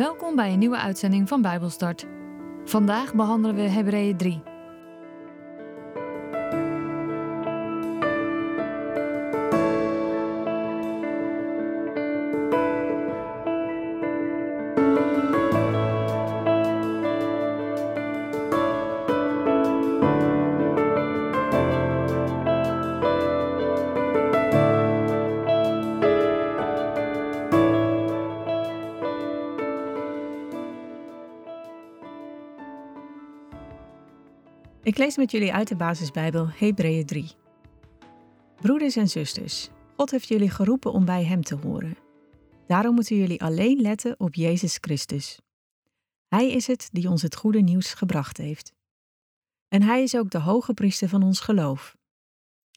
Welkom bij een nieuwe uitzending van Bijbelstart. Vandaag behandelen we Hebreeën 3. Ik lees met jullie uit de basisbijbel Hebreeën 3. Broeders en zusters, God heeft jullie geroepen om bij Hem te horen. Daarom moeten jullie alleen letten op Jezus Christus. Hij is het die ons het goede nieuws gebracht heeft. En Hij is ook de hoge priester van ons geloof.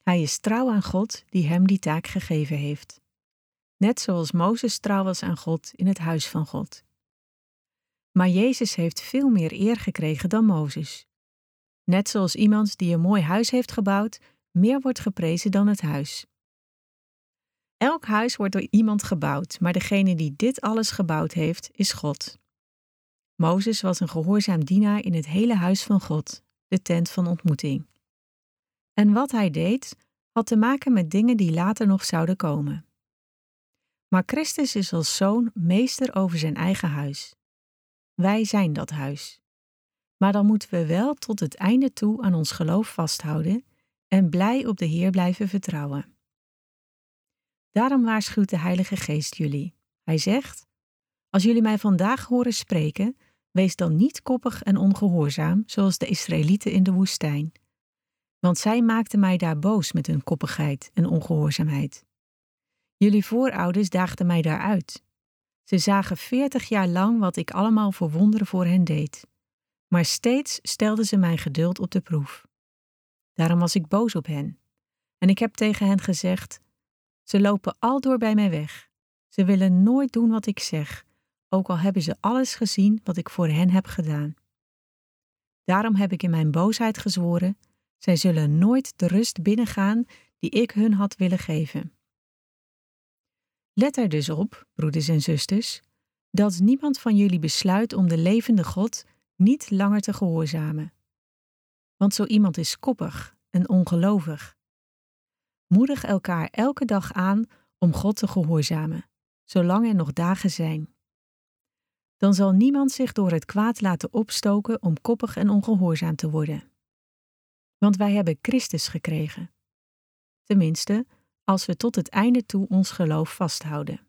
Hij is trouw aan God die Hem die taak gegeven heeft. Net zoals Mozes trouw was aan God in het huis van God. Maar Jezus heeft veel meer eer gekregen dan Mozes. Net zoals iemand die een mooi huis heeft gebouwd, meer wordt geprezen dan het huis. Elk huis wordt door iemand gebouwd, maar degene die dit alles gebouwd heeft, is God. Mozes was een gehoorzaam dienaar in het hele huis van God, de tent van ontmoeting. En wat hij deed, had te maken met dingen die later nog zouden komen. Maar Christus is als zoon meester over zijn eigen huis. Wij zijn dat huis. Maar dan moeten we wel tot het einde toe aan ons geloof vasthouden en blij op de Heer blijven vertrouwen. Daarom waarschuwt de Heilige Geest jullie. Hij zegt: Als jullie mij vandaag horen spreken, wees dan niet koppig en ongehoorzaam, zoals de Israëlieten in de woestijn. Want zij maakten mij daar boos met hun koppigheid en ongehoorzaamheid. Jullie voorouders daagden mij daaruit. Ze zagen veertig jaar lang wat ik allemaal voor wonderen voor hen deed maar steeds stelden ze mijn geduld op de proef. Daarom was ik boos op hen. En ik heb tegen hen gezegd: Ze lopen aldoor bij mij weg. Ze willen nooit doen wat ik zeg, ook al hebben ze alles gezien wat ik voor hen heb gedaan. Daarom heb ik in mijn boosheid gezworen: zij zullen nooit de rust binnengaan die ik hun had willen geven. Let er dus op, broeders en zusters, dat niemand van jullie besluit om de levende God niet langer te gehoorzamen. Want zo iemand is koppig en ongelovig. Moedig elkaar elke dag aan om God te gehoorzamen, zolang er nog dagen zijn. Dan zal niemand zich door het kwaad laten opstoken om koppig en ongehoorzaam te worden. Want wij hebben Christus gekregen. Tenminste, als we tot het einde toe ons geloof vasthouden.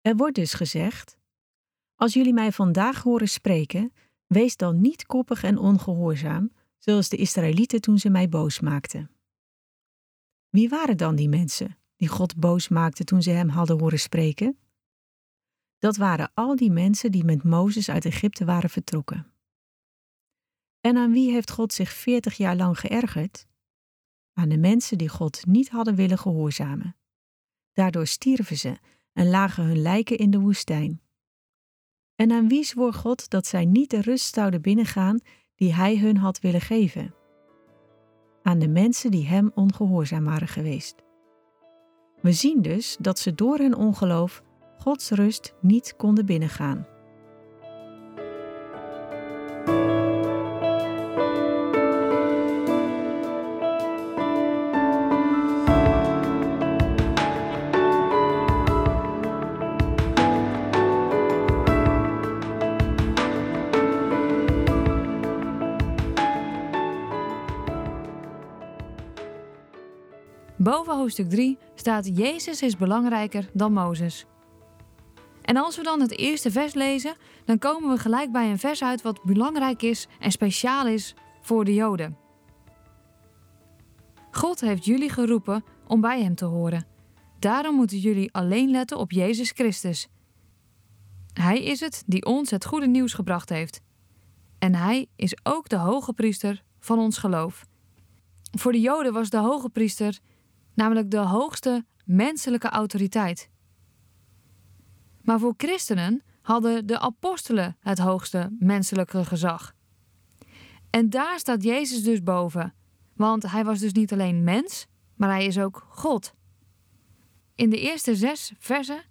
Er wordt dus gezegd: als jullie mij vandaag horen spreken, wees dan niet koppig en ongehoorzaam, zoals de Israëlieten toen ze mij boos maakten. Wie waren dan die mensen die God boos maakten toen ze hem hadden horen spreken? Dat waren al die mensen die met Mozes uit Egypte waren vertrokken. En aan wie heeft God zich veertig jaar lang geërgerd? Aan de mensen die God niet hadden willen gehoorzamen. Daardoor stierven ze en lagen hun lijken in de woestijn. En aan wie zwoer God dat zij niet de rust zouden binnengaan die Hij hun had willen geven? Aan de mensen die Hem ongehoorzaam waren geweest. We zien dus dat ze door hun ongeloof Gods rust niet konden binnengaan. Hoofdstuk 3 staat Jezus is belangrijker dan Mozes. En als we dan het eerste vers lezen, dan komen we gelijk bij een vers uit wat belangrijk is en speciaal is voor de Joden. God heeft jullie geroepen om bij Hem te horen. Daarom moeten jullie alleen letten op Jezus Christus. Hij is het die ons het goede nieuws gebracht heeft. En Hij is ook de hoge priester van ons geloof. Voor de Joden was de hoge priester namelijk de hoogste menselijke autoriteit. Maar voor christenen hadden de apostelen het hoogste menselijke gezag. En daar staat Jezus dus boven, want hij was dus niet alleen mens, maar hij is ook God. In de eerste zes versen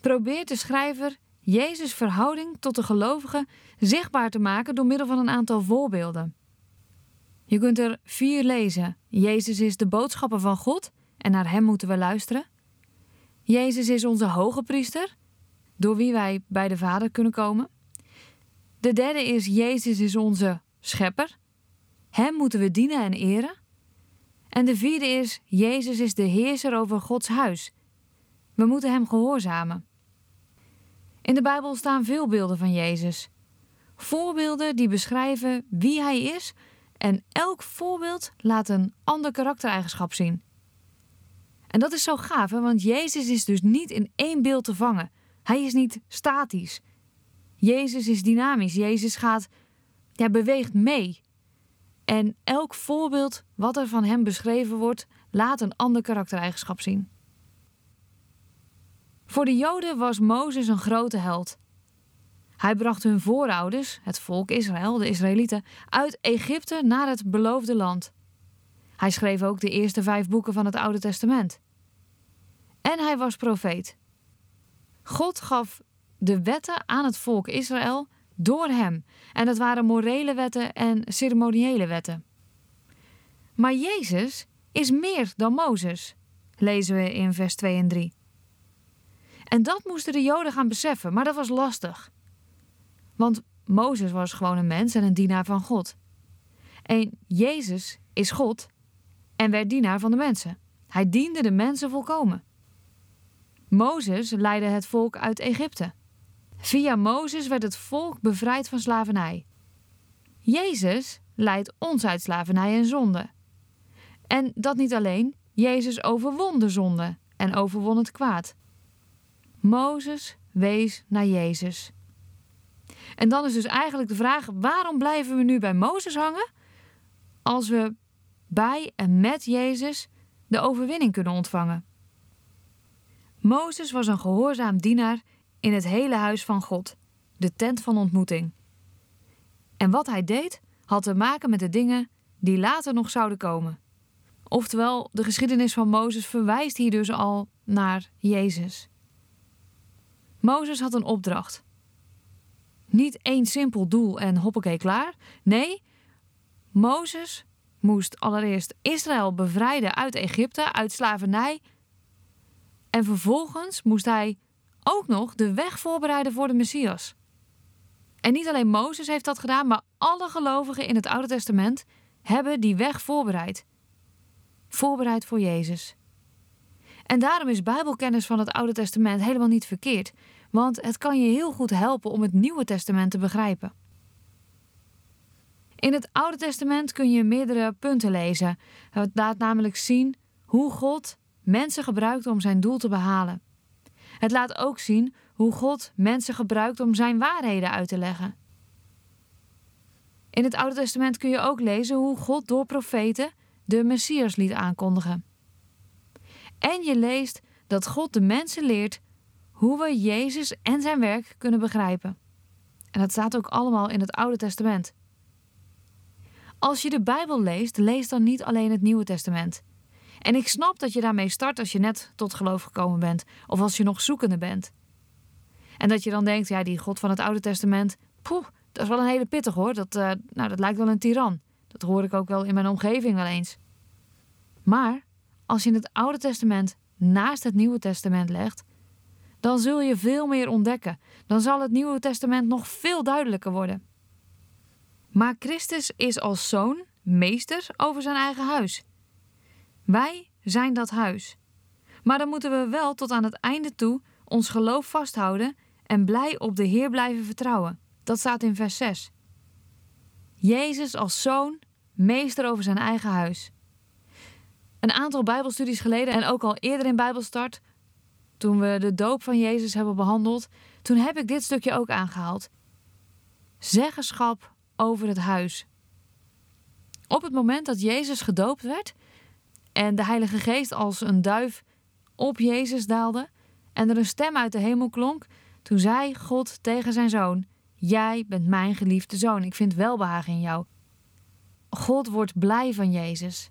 probeert de schrijver Jezus' verhouding tot de gelovigen zichtbaar te maken door middel van een aantal voorbeelden. Je kunt er vier lezen. Jezus is de boodschapper van God en naar hem moeten we luisteren. Jezus is onze hoge priester, door wie wij bij de Vader kunnen komen. De derde is Jezus is onze schepper. Hem moeten we dienen en eren. En de vierde is Jezus is de heerser over Gods huis. We moeten hem gehoorzamen. In de Bijbel staan veel beelden van Jezus. Voorbeelden die beschrijven wie hij is en elk voorbeeld laat een ander karaktereigenschap zien. En dat is zo gaaf, want Jezus is dus niet in één beeld te vangen. Hij is niet statisch. Jezus is dynamisch. Jezus gaat, ja, beweegt mee. En elk voorbeeld wat er van hem beschreven wordt, laat een ander karaktereigenschap zien. Voor de Joden was Mozes een grote held. Hij bracht hun voorouders, het volk Israël, de Israëlieten, uit Egypte naar het beloofde land. Hij schreef ook de eerste vijf boeken van het Oude Testament. En hij was profeet. God gaf de wetten aan het volk Israël door hem. En dat waren morele wetten en ceremoniële wetten. Maar Jezus is meer dan Mozes, lezen we in vers 2 en 3. En dat moesten de Joden gaan beseffen, maar dat was lastig. Want Mozes was gewoon een mens en een dienaar van God. En Jezus is God en werd dienaar van de mensen. Hij diende de mensen volkomen. Mozes leidde het volk uit Egypte. Via Mozes werd het volk bevrijd van slavernij. Jezus leidt ons uit slavernij en zonde. En dat niet alleen, Jezus overwon de zonde en overwon het kwaad. Mozes wees naar Jezus. En dan is dus eigenlijk de vraag: waarom blijven we nu bij Mozes hangen als we bij en met Jezus de overwinning kunnen ontvangen? Mozes was een gehoorzaam dienaar in het hele huis van God, de tent van ontmoeting. En wat hij deed had te maken met de dingen die later nog zouden komen. Oftewel, de geschiedenis van Mozes verwijst hier dus al naar Jezus. Mozes had een opdracht. Niet één simpel doel en hoppakee klaar. Nee, Mozes moest allereerst Israël bevrijden uit Egypte, uit slavernij. En vervolgens moest hij ook nog de weg voorbereiden voor de Messias. En niet alleen Mozes heeft dat gedaan, maar alle gelovigen in het Oude Testament hebben die weg voorbereid. Voorbereid voor Jezus. En daarom is Bijbelkennis van het Oude Testament helemaal niet verkeerd, want het kan je heel goed helpen om het Nieuwe Testament te begrijpen. In het Oude Testament kun je meerdere punten lezen. Het laat namelijk zien hoe God mensen gebruikt om zijn doel te behalen. Het laat ook zien hoe God mensen gebruikt om zijn waarheden uit te leggen. In het Oude Testament kun je ook lezen hoe God door profeten de Messias liet aankondigen. En je leest dat God de mensen leert hoe we Jezus en zijn werk kunnen begrijpen. En dat staat ook allemaal in het Oude Testament. Als je de Bijbel leest, lees dan niet alleen het Nieuwe Testament. En ik snap dat je daarmee start als je net tot geloof gekomen bent of als je nog zoekende bent. En dat je dan denkt, ja, die God van het Oude Testament, poeh, dat is wel een hele pittig hoor. Dat, uh, nou, dat lijkt wel een tiran. Dat hoor ik ook wel in mijn omgeving wel eens. Maar als je het Oude Testament naast het Nieuwe Testament legt, dan zul je veel meer ontdekken. Dan zal het Nieuwe Testament nog veel duidelijker worden. Maar Christus is als zoon meester over zijn eigen huis. Wij zijn dat huis. Maar dan moeten we wel tot aan het einde toe ons geloof vasthouden en blij op de Heer blijven vertrouwen. Dat staat in vers 6. Jezus als zoon, meester over zijn eigen huis. Een aantal Bijbelstudies geleden en ook al eerder in Bijbelstart, toen we de doop van Jezus hebben behandeld, toen heb ik dit stukje ook aangehaald. Zeggenschap over het huis. Op het moment dat Jezus gedoopt werd, en de Heilige Geest als een duif op Jezus daalde en er een stem uit de hemel klonk, toen zei God tegen zijn zoon: Jij bent mijn geliefde zoon, ik vind welbehagen in jou. God wordt blij van Jezus.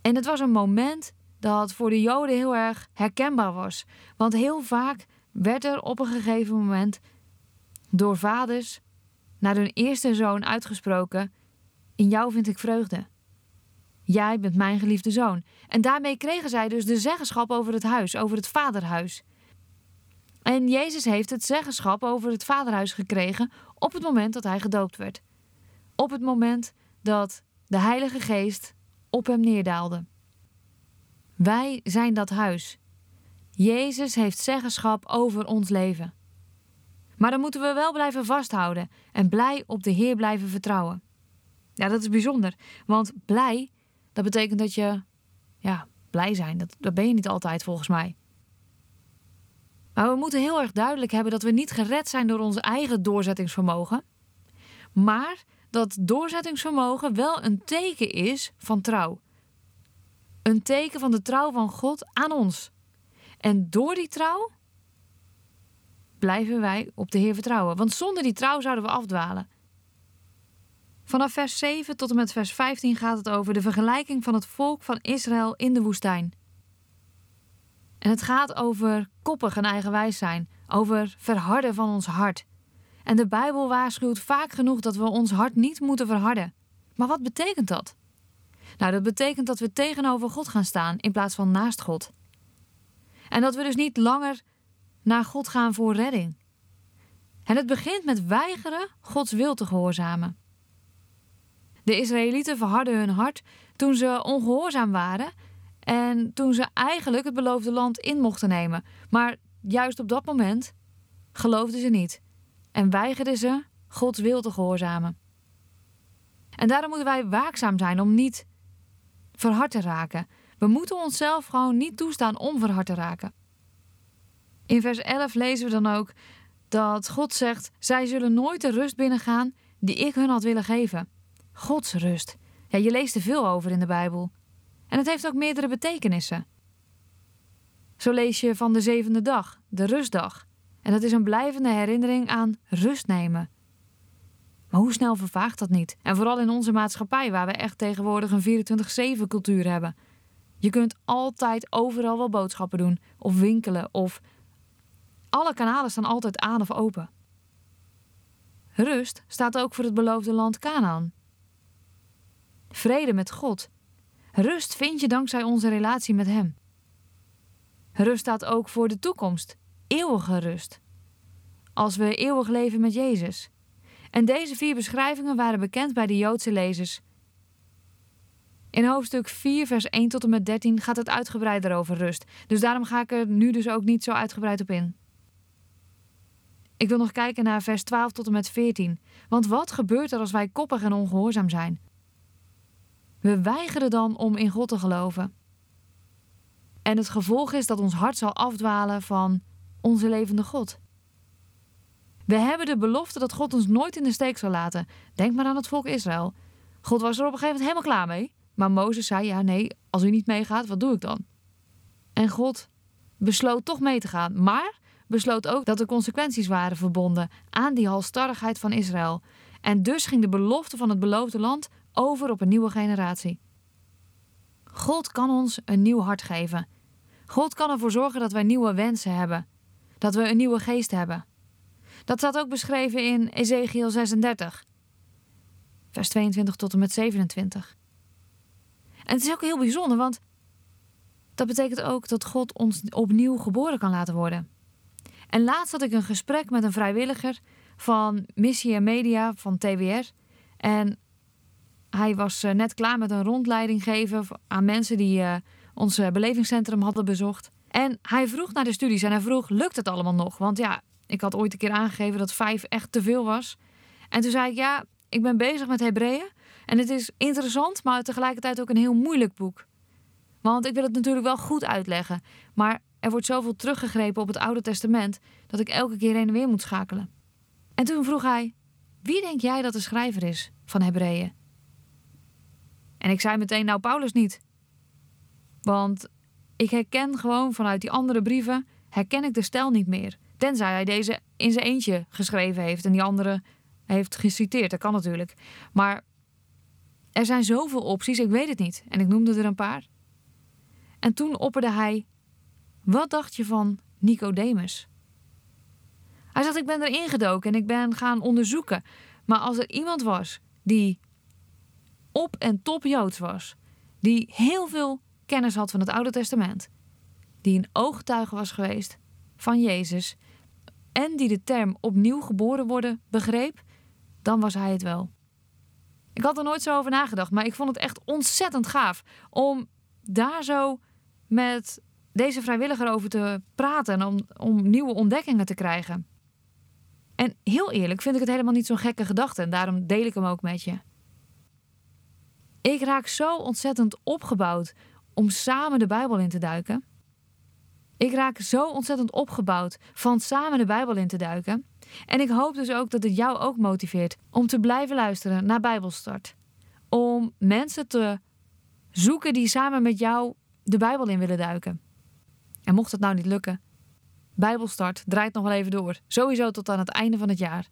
En het was een moment dat voor de Joden heel erg herkenbaar was, want heel vaak werd er op een gegeven moment door vaders naar hun eerste zoon uitgesproken: In jou vind ik vreugde. Jij bent mijn geliefde zoon. En daarmee kregen zij dus de zeggenschap over het huis, over het vaderhuis. En Jezus heeft het zeggenschap over het vaderhuis gekregen op het moment dat hij gedoopt werd. Op het moment dat de Heilige Geest op hem neerdaalde. Wij zijn dat huis. Jezus heeft zeggenschap over ons leven. Maar dan moeten we wel blijven vasthouden en blij op de Heer blijven vertrouwen. Ja, dat is bijzonder, want blij, dat betekent dat je, ja, blij zijn. Dat, dat ben je niet altijd volgens mij. Maar we moeten heel erg duidelijk hebben dat we niet gered zijn door ons eigen doorzettingsvermogen, maar dat doorzettingsvermogen wel een teken is van trouw. Een teken van de trouw van God aan ons. En door die trouw blijven wij op de Heer vertrouwen. Want zonder die trouw zouden we afdwalen. Vanaf vers 7 tot en met vers 15 gaat het over de vergelijking van het volk van Israël in de woestijn. En het gaat over koppig en eigenwijs zijn, over verharden van ons hart. En de Bijbel waarschuwt vaak genoeg dat we ons hart niet moeten verharden. Maar wat betekent dat? Nou, dat betekent dat we tegenover God gaan staan in plaats van naast God. En dat we dus niet langer naar God gaan voor redding. En het begint met weigeren Gods wil te gehoorzamen. De Israëlieten verhardden hun hart toen ze ongehoorzaam waren en toen ze eigenlijk het beloofde land in mochten nemen. Maar juist op dat moment geloofden ze niet en weigerden ze Gods wil te gehoorzamen. En daarom moeten wij waakzaam zijn om niet verhard te raken. We moeten onszelf gewoon niet toestaan om verhard te raken. In vers 11 lezen we dan ook dat God zegt: Zij zullen nooit de rust binnengaan die ik hun had willen geven. Gods rust. Ja, je leest er veel over in de Bijbel. En het heeft ook meerdere betekenissen. Zo lees je van de zevende dag, de rustdag. En dat is een blijvende herinnering aan rust nemen. Maar hoe snel vervaagt dat niet? En vooral in onze maatschappij, waar we echt tegenwoordig een 24-7 cultuur hebben. Je kunt altijd overal wel boodschappen doen, of winkelen, of. Alle kanalen staan altijd aan of open. Rust staat ook voor het beloofde land Canaan. Vrede met God. Rust vind je dankzij onze relatie met Hem. Rust staat ook voor de toekomst, eeuwige rust. Als we eeuwig leven met Jezus. En deze vier beschrijvingen waren bekend bij de Joodse lezers. In hoofdstuk 4, vers 1 tot en met 13 gaat het uitgebreider over rust. Dus daarom ga ik er nu dus ook niet zo uitgebreid op in. Ik wil nog kijken naar vers 12 tot en met 14. Want wat gebeurt er als wij koppig en ongehoorzaam zijn? We weigeren dan om in God te geloven. En het gevolg is dat ons hart zal afdwalen van onze levende God. We hebben de belofte dat God ons nooit in de steek zal laten. Denk maar aan het volk Israël. God was er op een gegeven moment helemaal klaar mee. Maar Mozes zei: Ja, nee, als u niet meegaat, wat doe ik dan? En God besloot toch mee te gaan. Maar besloot ook dat er consequenties waren verbonden aan die halstarrigheid van Israël. En dus ging de belofte van het beloofde land over op een nieuwe generatie. God kan ons een nieuw hart geven. God kan ervoor zorgen dat wij nieuwe wensen hebben. Dat we een nieuwe geest hebben. Dat staat ook beschreven in Ezekiel 36, vers 22 tot en met 27. En het is ook heel bijzonder, want dat betekent ook dat God ons opnieuw geboren kan laten worden. En laatst had ik een gesprek met een vrijwilliger van Missie en Media van TWR. En hij was eh, net klaar met een rondleiding geven aan mensen die uh, ons belevingscentrum hadden bezocht. En hij vroeg naar de studies en hij vroeg: lukt het allemaal nog? Want ja, ik had ooit een keer aangegeven dat vijf echt te veel was. En toen zei ik: ja, ik ben bezig met Hebreeën. En het is interessant, maar tegelijkertijd ook een heel moeilijk boek. Want ik wil het natuurlijk wel goed uitleggen. Maar er wordt zoveel teruggegrepen op het Oude Testament dat ik elke keer heen en weer moet schakelen. En toen vroeg hij: Wie denk jij dat de schrijver is van Hebreeën? En ik zei meteen: Nou, Paulus niet. Want ik herken gewoon vanuit die andere brieven, herken ik de stijl niet meer. Tenzij hij deze in zijn eentje geschreven heeft en die andere heeft geciteerd. Dat kan natuurlijk. Maar er zijn zoveel opties, ik weet het niet. En ik noemde er een paar. En toen opperde hij: Wat dacht je van Nicodemus? Hij zegt: Ik ben erin gedoken en ik ben gaan onderzoeken. Maar als er iemand was die op en top Joods was, die heel veel kennis had van het Oude Testament, die een ooggetuige was geweest van Jezus en die de term opnieuw geboren worden begreep, dan was hij het wel. Ik had er nooit zo over nagedacht, maar ik vond het echt ontzettend gaaf om daar zo met deze vrijwilliger over te praten en om, om nieuwe ontdekkingen te krijgen. En heel eerlijk vind ik het helemaal niet zo'n gekke gedachte en daarom deel ik hem ook met je. Ik raak zo ontzettend opgebouwd om samen de Bijbel in te duiken. Ik raak zo ontzettend opgebouwd van samen de Bijbel in te duiken. En ik hoop dus ook dat het jou ook motiveert om te blijven luisteren naar Bijbelstart. Om mensen te zoeken die samen met jou de Bijbel in willen duiken. En mocht het nou niet lukken, Bijbelstart draait nog wel even door. Sowieso tot aan het einde van het jaar.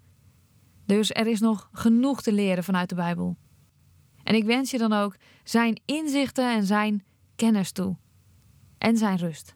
Dus er is nog genoeg te leren vanuit de Bijbel. En ik wens je dan ook zijn inzichten en zijn kennis toe. En zijn rust.